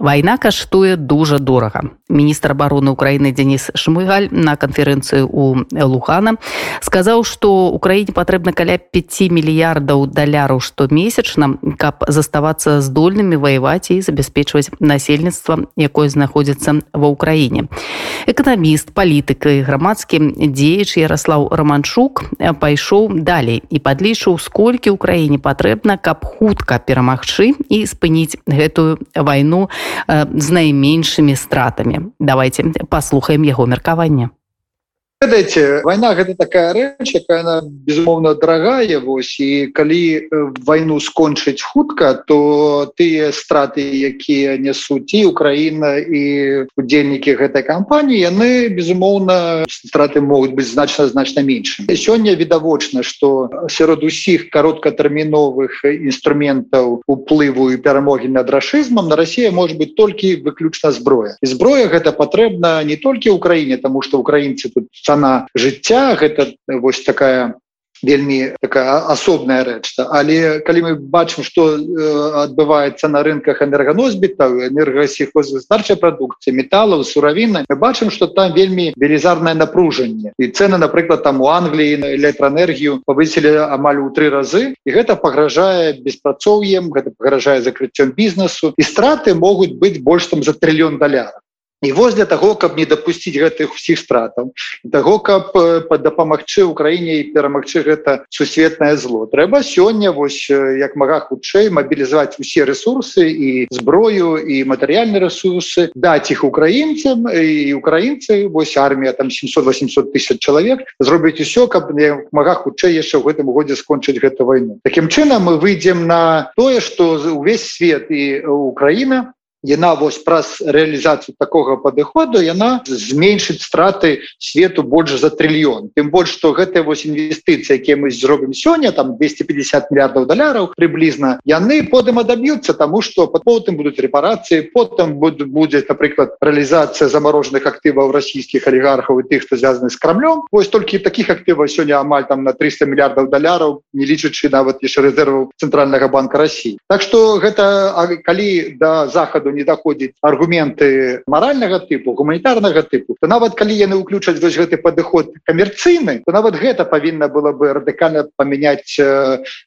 Вайна каштуе дужа дорага. Міністр обороны Украіны Денис Шмыгаль на канферэнцыю у Лухана сказаў, што Украіне патрэбна каля 5 мільярдаў даляраў штомесячна, каб заставацца здольнымі ваяваць і забяспечваць насельніцтва, якое знаходзіцца ва ўкраіне. Эканаміст, палітык і грамадскі дзеяч Ярослаў Раманчук пайшоў далей і падлічыў, сколькі ўкраіне патрэбна, каб хутка перамагчы і спыніць гэтую вайну, з найменшымі стратамі. Давайте паслухаем яго меркаванне ведаеце вайна гэта такая рэч якая она безумоўна дарагая вось і калі вайну скончыць хутка то тыя страты якія нясуць і Украіна і удзельнікі гэтай кампаніі яны безумоўна страты могуць быць значна значна меншым сёння відавочна што сярод усіх кароткатэрміновых інструментаў уплыву і перамогі над рашызмам на Росія может быть толькі выключна зброя. І зброя гэта патрэбна не толькі ўкраіне тому что украінцы тут цана жыцця гэта вось такая вельмі такая асобная рэч але калі мы бачым что э, адбываецца на рынках энерганосбітаў энергосельхозгастарчай прадукцыі металлаў суравіны мы бачым что там вельмі велізарное напружанне. І цены напрыклад там у Англіі на электроэнергію павысілі амаль у тры разы і гэта пагражае беспрацоўем гэта пагражае закрыццём бізнесу. І страты могуць быць больш там за трыльён даляров І вось для того каб не дапусціць гэтых усіх стратаў таго каб дапамагчы Украіне і перамагчы гэта сусветнае зло. Трэба сёння вось як мага хутчэй мабілізаваць усе ресурсы і зброю і матэрыяльныя ресурсы даць іх украінцам і украінцы вось армія там 700-800 тысяч чалавек зробіць усё каб не мага хутчэй яшчэ ў гэтым годзе скончыць гэту вайну. Такім чынам мы выйдзем на тое што увесь свет і Украіна яна вось праз реалізацыю такого падыходу яна зменшыць страты свету больш за трыльён. Тым больш что гэтыя вось інвестыцыі якія мы зробім сёння там 250 мільярдаў даляраў приблізна яны потым адаб'юцца тому что потым будуць рэпарацыі потым будут будет напрыклад реалізацыя замороженных актываў расійскіх олігархаў і тых хто звязаны з крамлем вось толькі таких актываў сёння амаль там на 300 мільярдаў даляраў не лічачы нават яшчэ рэзерваў цэнтральнага банка Росіі Так что гэта калі до захаду не доходзіць аргументы маральнага тыпу гуманітарнага тыпу то нават калі яны ўключаць вось гэты падыход камерцыйны то нават гэта павінна было бы радыкальна памяняць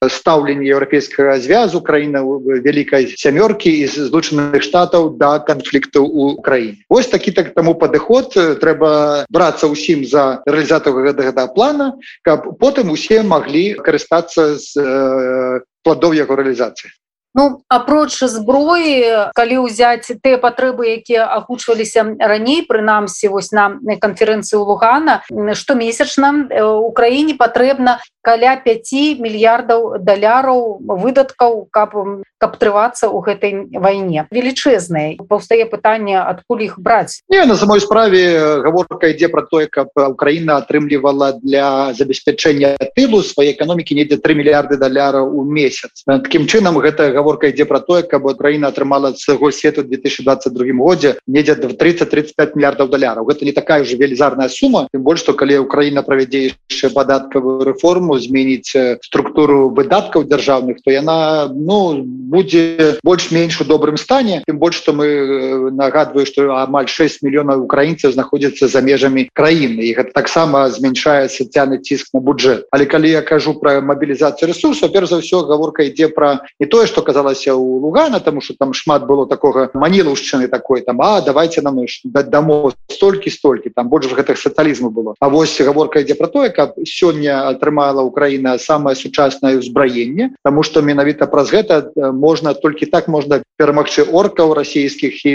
стаўленне еўрапейскага звязу краіна вялікай сямёркі і злучаных штатаў да канфлікту у краіне ось такі так таму падыход трэба брацца ўсім за рэалізатор гэтага плана каб потым усе маглі карыстацца з пладоў яго рэалізацыі Ну апроч зброі калі ўзяць тыя патрэбы якія агучваліся раней прынамсі вось на канферэнцыі лугана штомесячна у краіне патрэбна каля 5 мільярдаў даляраў выдаткаў каб каб трывацца ў гэтай вайне. Велічэзнай паўстае пытанне адкуль іх браць. Не на самой справе гаворка ідзе про тое каб Украіна атрымлівала для забеспячэння тылу свае эканомікі недзе 3 мільярды даляраў у месяц. Таким чынам гэта гаворка ідзе про тое каб Украіна атрымала свайго свету 2022 годзе недзе 30-35 мільярдаў даляраў. Гэта не такая же велізарная сума тым больш што калі Украіна правядзе яшчэ падаткавую рэформу зменіць структуру выдаткаў дзяржаўных то яна ну будзе больш-менш у добрым стане тым больш што мы нагадваю што амаль 6 мільёнаў украінцаў знаходзяцца за межамі краіны і гэта таксама змяншае сацыяльны ціск на бюджэт але калі я кажу про мабілізацыю ресурсаў перш за ўсё гаворка ідзе про не тое что казалася у лугана тому что там шмат было такого манілаўшчыны такой там а давайте нам дать дамо столькі столькі там больш гэтых сацыялізму было А вось гаворка ідзе про тое каб сёння атрымала Украіна самое сучаснае ўзбраенне тому что менавіта праз гэта можна толькі так можна перамагчы оркаў расійскіх і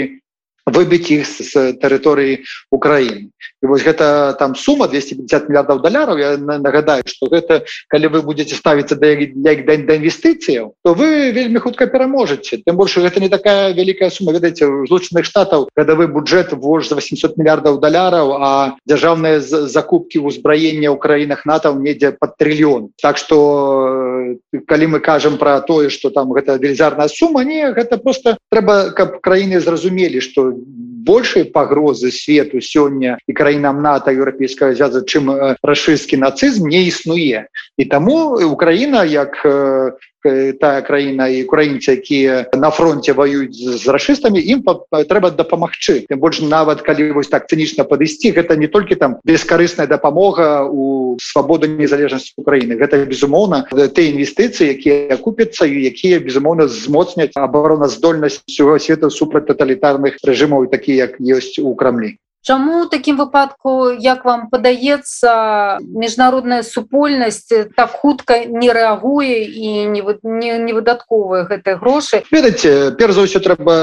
выбить іх з тэрыторыі Украіны і вось гэта там сума 250 мільярдаў даляраў я нагадаю что гэта калі вы будете ставіцца да день да інвестыцыяў то вы вельмі хутка пераможаце тым больше гэта не такая вялікая сума ведаеце злучаных штатаў гадавы бюджет вож за 800 мільярдаў даляраў а дзяржаўныя закупки ўзбраення ў краінах нато недзе под трыльён так что калі мы кажам про тое что там гэта велізарная сума не гэта просто трэба каб краіны зразумелі что большай пагрозы свету сёння і краінам нато еўрапейскага звяза чым рашысцкі нацызм не існуе. І таму Украіна як тая краіна і украінцы якія на фронте воююць з рашыстамі ім трэба дапамагчы тым больш нават калі вось так цынічна падысці гэта не толькі там бескарысная дапамога у свабоду незалежнасці Украіны. Гэта безумоўна ты інвестыцыі якія купяцца і якія безумоўна змоцняць абароназдольнасць всего свету супраць тоталітарных рэжымаў такі як ёсць у крамлі Чаму такім выпадку як вам падаецца міжнародная супольнасць так хутка не рэагуе і не, не, не выдатковыя гэтыя грошы? Ведаце перш за ўсё трэба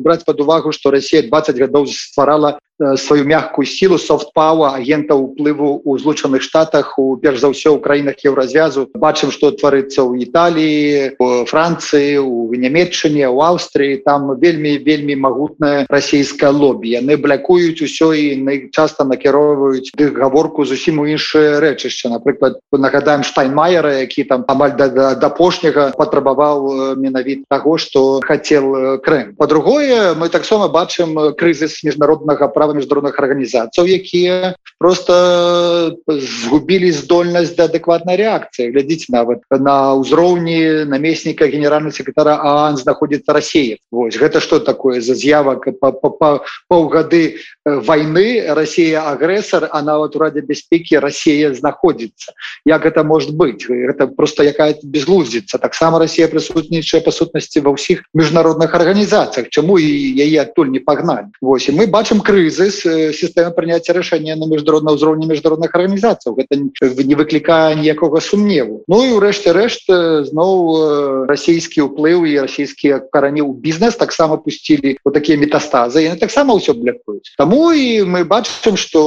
браць под увагу што Росія 20 гадоў стварала сваю мягкую сілу софтпава агента уплыву у злучаных штатах у перш за ўсё ў краінах еўразвязу. Бачым што тварыцца ў Італіі Францыі у нямметчыне у Аўстрыі. Там вельмі вельмі магутная расійская лобі яны блякуюць ўсё і часто накіроўваюць дых гаворку зусім у іншыя рэчышча напрыклад нагадаем штайнмайера які там амаль да апошняга патрабаваў менавіт таго што хацел крэм по-другое мы таксама бачым крызіс міжнароднага права міжнародных арганізацыяў якія просто згубілі здольнасць да адэкватнай реакцыі глядзіць нават на ўзроўні намесніка генерального секретара аан знаходзіцца Росія Вось гэта что такое за з'явак? Паўгады войны Россия агрэсар а нават у раде бяспекі Россия знаходзіцца як это может быть? Это просто якая безлуздзіца таксама Россия прысутнічае па сутнасці ва ўсіх міжнародных арганізацыях чаму і яе адтуль не пагнаць Вось мы бачым крызіс крызис сістэмы прыняцця рашэння на міжнародна ўзроўні міжнародных арганізацыяў гэта не выклікае ніякога сумневу. Ну і ўрэшце рэшт зноў расійскі ўплыў і расійскія карані ў бізнес таксама пусцілі вот такія метастазы. Яны таксама ўсё блякуюць Таму і мы бачым што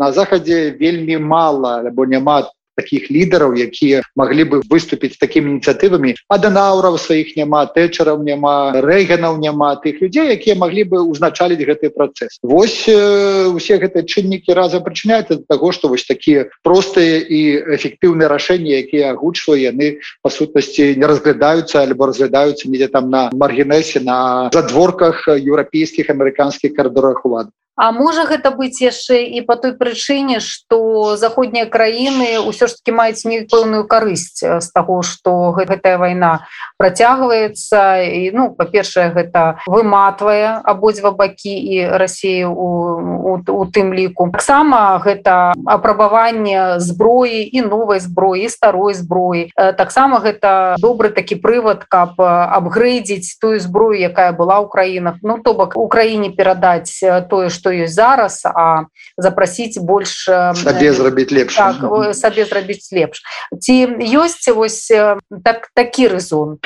на захадзе вельмі мала альбо няма таких лідараў якія могли бы выступіць такими ініцыятывамі. Аданаўраў сваіх няма тэчараў няма рэйганаў няма тых людзей якія могли бы узначаліць гэты працэс. Вось усе гэтыя чыннікі разам прычыняюць ад таго што вось такія простыя і эфектыўныя рашэнні якія агучваю яны па сутнасці не разглядаюцца альбо разглядаюцца недзе там на маргінесе на задворках еўрапейскіх амерыканскіх кардорах улад А можа гэта быць яшчэ і по той прычыне што заходнія краіны ўсё ж таки маюць не пэўную карысць з таго што гэтая вайна працягваецца і ну па-першае гэта выматвае абодва бакі і рассею у, у, у тым ліку таксама гэта апрабаванне зброі і новай зброі старой зброі таксама гэта добры такі прывад каб абгрэйдзіць тую зброю якая была ў краінах ну то бок украіне перадаць тое што ёсць зараз а запросіць больш сабе зрабіць лепш так, сабе зрабіць лепш. Ці ёсць вось так такі рэзон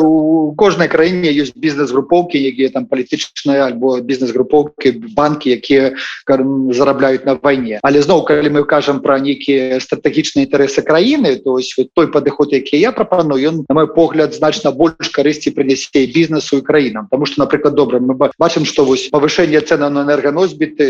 у кожнай краіне ёсць бізнес-групоўкі якія там палітычныя альбо бізнес-групоўкі банкі якія зарабляюць на вайне. Але зноў калі мы кажам пра нейкія стратэгічныя інтарэсы краіны то вот той падыход які я прапаную ён на мой погляд значна больш карысці прынясе бізнесу і краінам. Тому что напрыклад добра мы бачым что вось павышэнне цена на энерганос носьбіты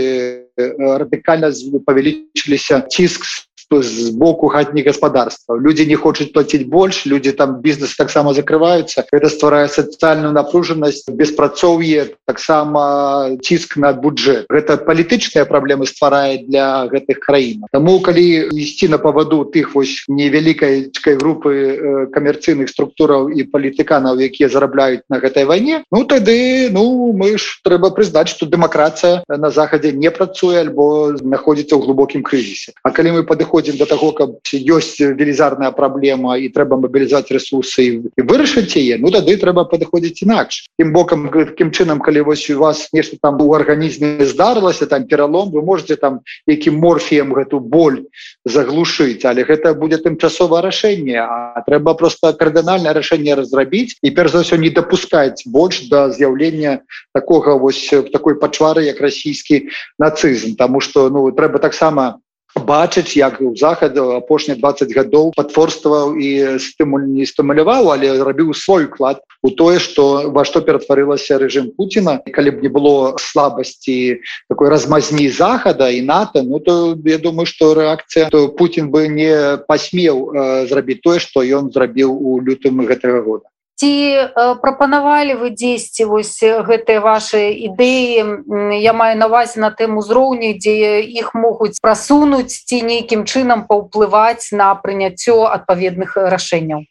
радыкальна павялічыліся ціск з боку хатні гаспадарства люди не хочуць платіць больш люди там бізнес таксама закрываюцца это стварае сацыяльную напружанасць беспрацоўе таксама ціск на бюджет. Гэта палітычныя праблемы стварае для гэтых краін Таму калі ісці на паваду тых вось невялікайкай групы камерцыйных структураў і палітыканаў якія зарабляюць на гэтай вайне ну тады ну мы ж трэба прызнаць что дэмакратія на захадзе не працуе альбо знаходзіцца ў глубокім крызісе А калі мы падыходим доходзім до того каб ёсць велізарная праблема і трэба мабілізаваць ресурсы і вырашыць яе ну тады трэба падыходзіць інакш тым бокам таким чынам калі вось у вас нешта там у арганізме здарылася там пералом вы можете там якім морфіем гэту боль заглушыць але гэта будзе тымчасовае рашэнне а трэба просто кардынальнае рашэнне разрабіць і перш за ўсё не дапускаць больш да з'яўлення такога вось такой пачвары як расійскі нацызм тому что ну трэба таксама бачыць як у захаду апошніх 20 гадоў патворстваў і стымуль не стымуляваў але рабіў свой уклад у тое что во што ператварылася рэжым Пуціна. Калі б не было слабасці такой размазні захада і нато ну то я думаю что рэакцыя то Путін бы не пасмеў э, зрабіць тое что ён зрабіў у лютым гэтага года ці прапанавалі вы дзесьці вось гэтыя ваши ідэі? Я маю навазе на тым узроўні дзе іх могуць прасунуць ці нейкім чынам паўплываць на прыняццё адпаведных рашэнняў?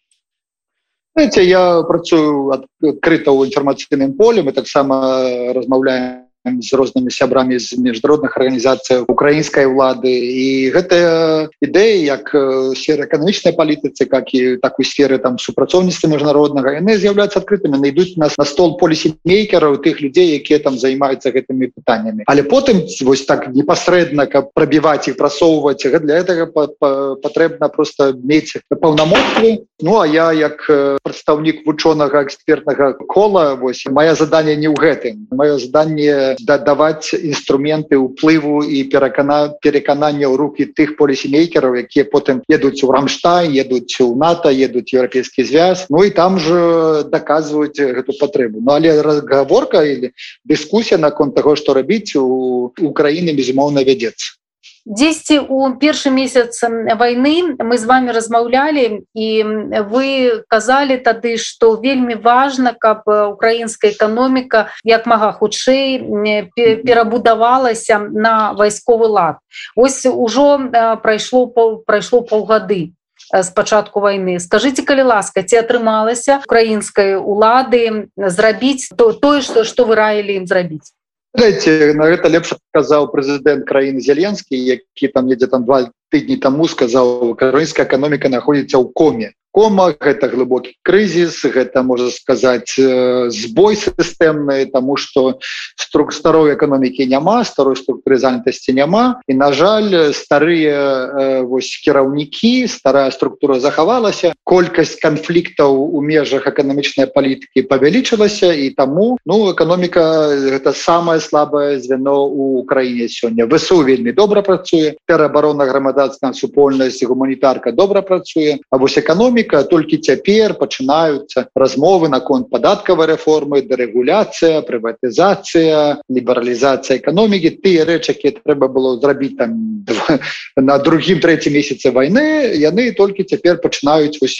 Знаете, я працую адкрыта ў інфармацыйным поле мы таксама размаўляем з рознымі сябрамі з міжнародных арганізацый украінскай улады. І гэтая ідэя як сфера эканамічнай палітыцы как і так у сферы там супрацоўніцтва міжнароднага яны з'яўляюцца адкрытымі найдуць нас на стол полісімейкераў тых людзей якія там займаюцца гэтымі пытаннямі. Але потым вось так непасрэдна каб прабіваць і прасоўваць для этого патрэбна просто мець паўнамоцтвы. Ну а я як прадстаўнік вучонага экспертнага кола вось моя задание не ў гэтым. Маё заданне дадаваць інструменты ўплыву і перакана пераканання ў руки тых полісімейкераў якія потым едуць у рамштайн едуць у нато едуць еўрапейскі звяз Ну і там же даказваюць гэту патрэбу Ну але разгаворка или дыскусія наконт таго што рабіць у Украіны безумоўна вядзецца дзесьці у першы месяц войны мы з вами размаўлялі і вы казалі тады что вельмі важно каб украінская эканоміка як мага хутчэй перабудавалася на вайсковы лад. Ось ужо прайшло прайшло полгады з пачатку войны. Скажите калі ласка ці атрымалася украінскай улады зрабіць то тое что что вы раілі ім зрабіць Знаете, на гэта лепш казаў прэзідэнт краіны зеленскі які там недзе там два тыдні таму сказаў украінская эканоміка находіцца ў коме кома гэта глыбокі крызіс гэта можа сказаць збой сістэмны тому что струк старой эканомікі няма старой структуры занятасці няма. І на жаль старыя вось кіраўнікі старая структура захавалася. Колькасць канфліктаў у межах эканамічнай палітыкі павялічылася. І таму ну эканоміка гэта самое слабое звено у краіне сёння. вСУ вельмі добра працуе. Перабарона грамадацкая супольнасць гуманітарка добра працуе. А вось эканоміка эканоміка толькі цяпер пачынаюцца размовы наконт падаткавай рэформы дэрэгуляцыя прыватызацыя лібералізацыя эканомікі. Тыя рэчакі трэба было зрабіць там на другім трэцім месяце войны яны толькі цяпер пачынаюць вось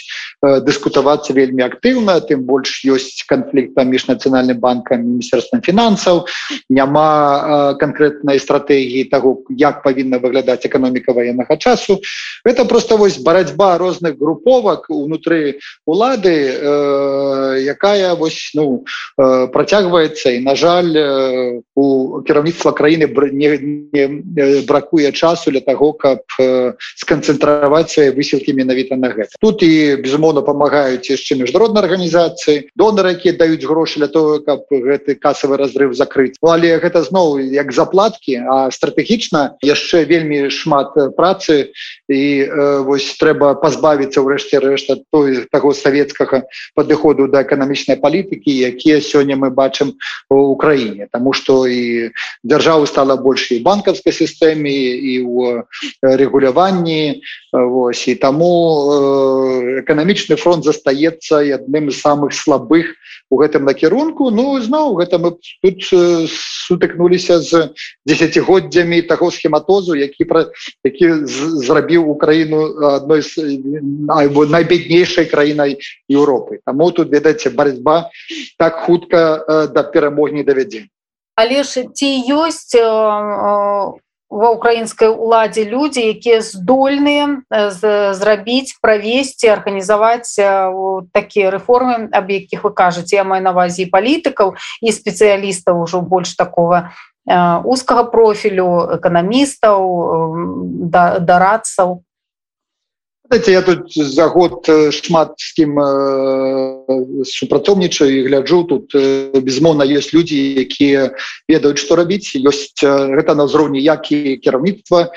дыскутавацца вельмі актыўна тым больш ёсць канфлікт паміж нацыянальным банкам міністерствам фінансаў няма канкрэтнай стратэгіі того як павінна выглядаць эканоміка военнага часу. Это просто вось барацьба розных груповак унутры улады э, якая вось ну э, працягваецца і на жаль э, у кіраўніцтва краіны не, не бракуе часу для того каб э, сканцэнтраваць свае высілкі менавіта на гэта. Тут і безумоўна памагаюць яшчэ міжнароднай арганізацыі донары якія даюць грошы для того каб гэты касавы разрыв закрыць. Ну, але гэта зноў як заплаткі а стратэгічна яшчэ вельмі шмат працы. І э, вось трэба пазбавіцца ўрэшце рэшт рэшта той таго савецкага падыходу да эканамічнай палітыкі якія сёння мы бачым у Украіне. Таму што і дзяржаву стала больш і банкаўскай сістэме і ў рэгуляванні. Вось і таму эканамічны фронт застаецца адным з самых слабых у гэтым накірунку. Ну зноў гэта мы тут сутыкнуліся з десятгоддзямі таго схематозу які пра які зрабіў Украіну адной з найбеднейшай краінай Еўропы. Таму тут ведаце барацьба так хутка да перамог не давядзе. Але ж ці ёсць ва украінскай уладзе людзі якія здольныя зрабіць правесці арганізаваць такія рэформы аб якіх вы кажаце. Я маю навазе палітыкаў і спецыялістаў ужо больш такого узкага профілю эканамістаў дарадцаў Знаете, я тут за год шмат з кім э, супрацоўнічаю і гляджу тут э, безмоўна ёсць людзі якія ведаюць што рабіць ёсць гэта на ўзроўні як і кіраўніцтва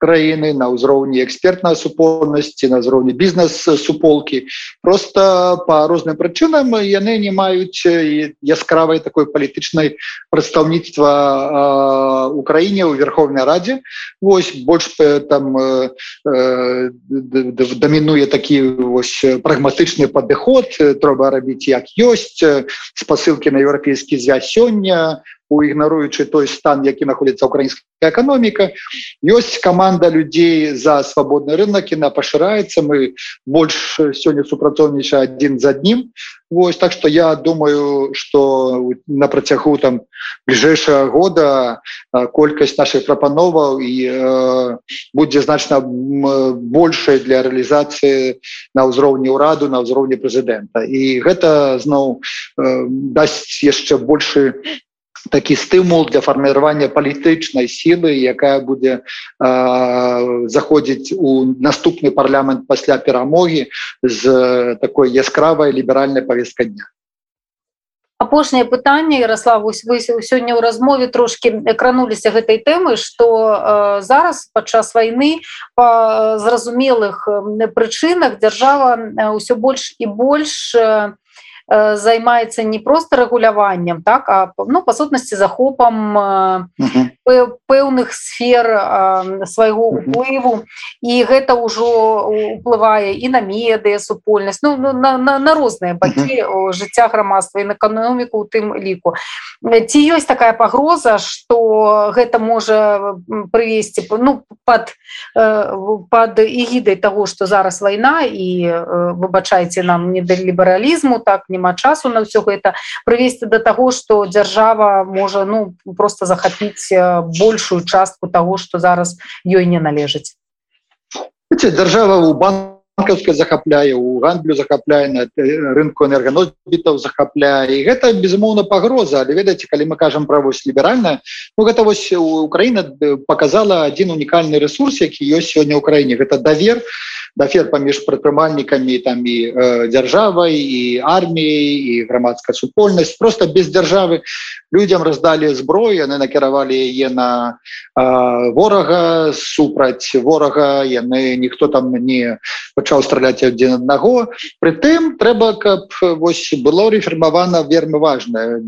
краіны на ўзроўні экспертнай супольнасці на ўзроўні бізнес-суполкі. Просто по розным прычынам яны не маюць яскравай такой палітычнай прадстаўніцтва у краіне ў верховнай радзе. Вось больш там дамінуе такі вось прагматычны падыход трэба рабіць як ёсць спасылкі на еўрапейскі звязь сёння у ігнаруючы той стан які находится украінская экономіка ёсць команда людзей за свабодны рынок на пашыраецца мы больш сёння супрацоўніча адзін за аднім Вось так что я думаю что на працягу там бліжэйшага года колькасць наших прапановаў і э, будзе значна большай для рэалізацыі на ўзроўні ўраду на ўзроўні прэзідэнта і гэта зноў э, дасць яшчэ большы такі стымул для фарміравання палітычнай сілы якая будзе э, заходзіць у наступны парламент пасля перамогі з такой яскравай ліберальнай повестка дня. Апошняе пытанне Ярослав вы сёння ў размове трошки крануліся гэтай тэмы что э, зараз падчас войны по зразумелых прычынах дзяржава ўсё больш і больш не Э, займаецца не просто рэгуляваннем так а ну па сутнасці захопам пэўных сфер свайго уплыву і гэта ўжо уплывае і на медыя супольнасць ну, ну на, на, на розныя бакі жыцця грамадства і на эканоміку у тым ліку. Ці ёсць такая пагроза что гэта можа прывесці ну под под эгідай того что зараз вайна і выбачайце нам не да лібералізму так не няма часу на ўсё гэта прывесці до того что дзяржава можа ну просто захапіць большую частку того что зараз ёй не належыць. Дзяржава у банк банкаўская захапляе у гандлю захапляе на рынку энерганосбітаў захапляе. І гэта безумоўна пагроза. Але ведаеце калі мы кажам пра вось ліберальная ну гэта вось Украіна показала один унікальны ресурс які ёсць сёння ў краіне. Гэта давер дафер паміж прадпрымальнікамі там і э, дзяржавай і арміяй і грамадская супольнасць. Просто без дзяржавы людям раздалі зброю яны накіравалі яе на э, ворага супраць ворага яны ніхто там не пачаў страляць адзін аднаго. Прытым трэба каб вось было рэфермавана вельмі важная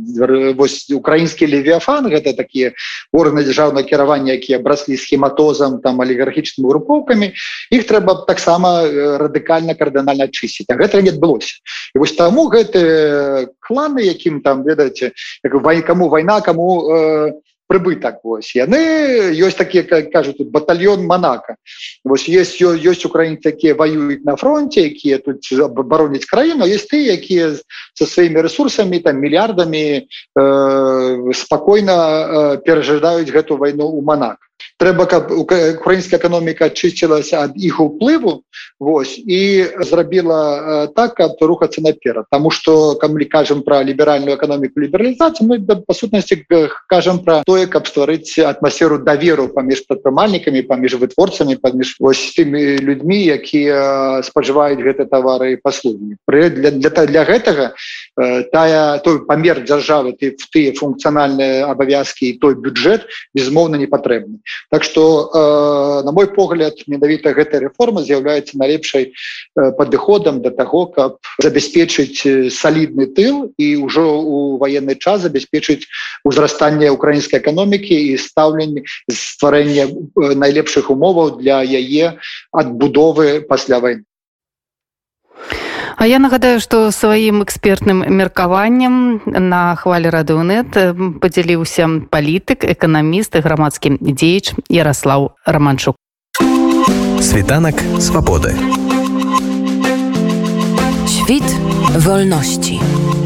вось украінскі левіафан гэта такія органы дзяржаўна кіравання якія браслі схематозам там алігархічнымі групоўкамі іх трэба таксама таксама э, радыкальна кардынальна чысціць а гэта не адбылося і вось таму гэты кланы якім там ведаеце як вай кому вайна кому э, прыбытак. Вось яны ёсць такія кажуць тут батальон манака вось есть ёсць украінцы такія воююць на фронте якія тут абароніць краіну есть ты якія со сваімі ресурсамі там мільярдамі э, спакойна э, перажадаюць гэту вайну у манака трэба каб украінская эканоміка чысцілася ад іх уплыву Вось і зрабіла так каб рухацца наперад Таму что кам мы кажам про ліберальную эканоміку лібералізацыю мы па сутнасці кажам про тое каб стварыць атмасферу даверу паміж прадпрымальнікамі паміж вытворцамі паміж вось тымі людзьмі якія спажываюць гэты товары і паслугі пры для, для, для гэтага тая той памер дзяржавы ты в тыя функцыянальныя абавязкі і той бюджет безмоўна не патрэбны Так что э, на мой погляд менавіта гэтая реформа з'яўляецца найлепшай э, падыходам до таго каб забяспечыць э, салідны тыл і ўжо у военный час забяспечыць узрастанне украінскай эканомікі і стаўленне стварэння э, найлепшых умоваў для яе адбудовы пасля войны А я нагадаю што сваім экспертным меркаваннем на хвалі радыонет падзяліўся палітык эканаміст і грамадскі дзеяч Ярослаў романчук. Світанак свабоды вольнасці у